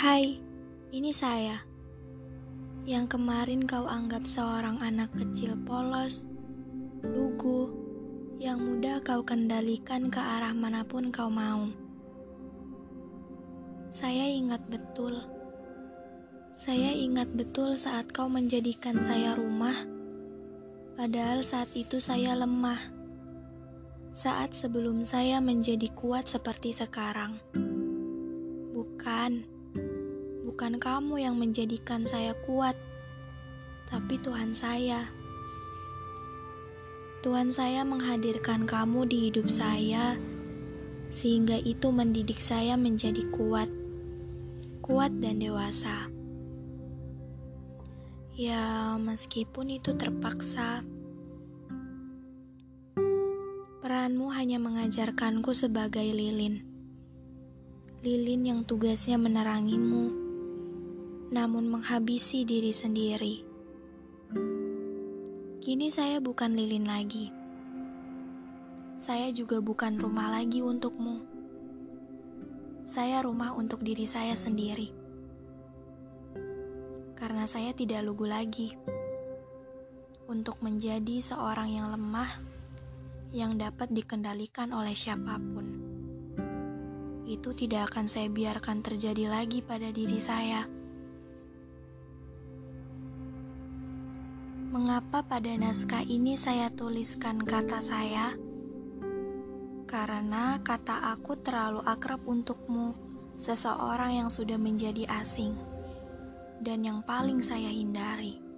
Hai, ini saya. Yang kemarin kau anggap seorang anak kecil polos, lugu, yang mudah kau kendalikan ke arah mana pun kau mau. Saya ingat betul. Saya ingat betul saat kau menjadikan saya rumah, padahal saat itu saya lemah. Saat sebelum saya menjadi kuat seperti sekarang. Bukan bukan kamu yang menjadikan saya kuat, tapi Tuhan saya. Tuhan saya menghadirkan kamu di hidup saya, sehingga itu mendidik saya menjadi kuat, kuat dan dewasa. Ya, meskipun itu terpaksa, peranmu hanya mengajarkanku sebagai lilin. Lilin yang tugasnya menerangimu namun menghabisi diri sendiri. Kini saya bukan lilin lagi. Saya juga bukan rumah lagi untukmu. Saya rumah untuk diri saya sendiri. Karena saya tidak lugu lagi untuk menjadi seorang yang lemah yang dapat dikendalikan oleh siapa pun. Itu tidak akan saya biarkan terjadi lagi pada diri saya. Mengapa pada naskah ini saya tuliskan kata saya? Karena kata aku terlalu akrab untukmu, seseorang yang sudah menjadi asing, dan yang paling saya hindari.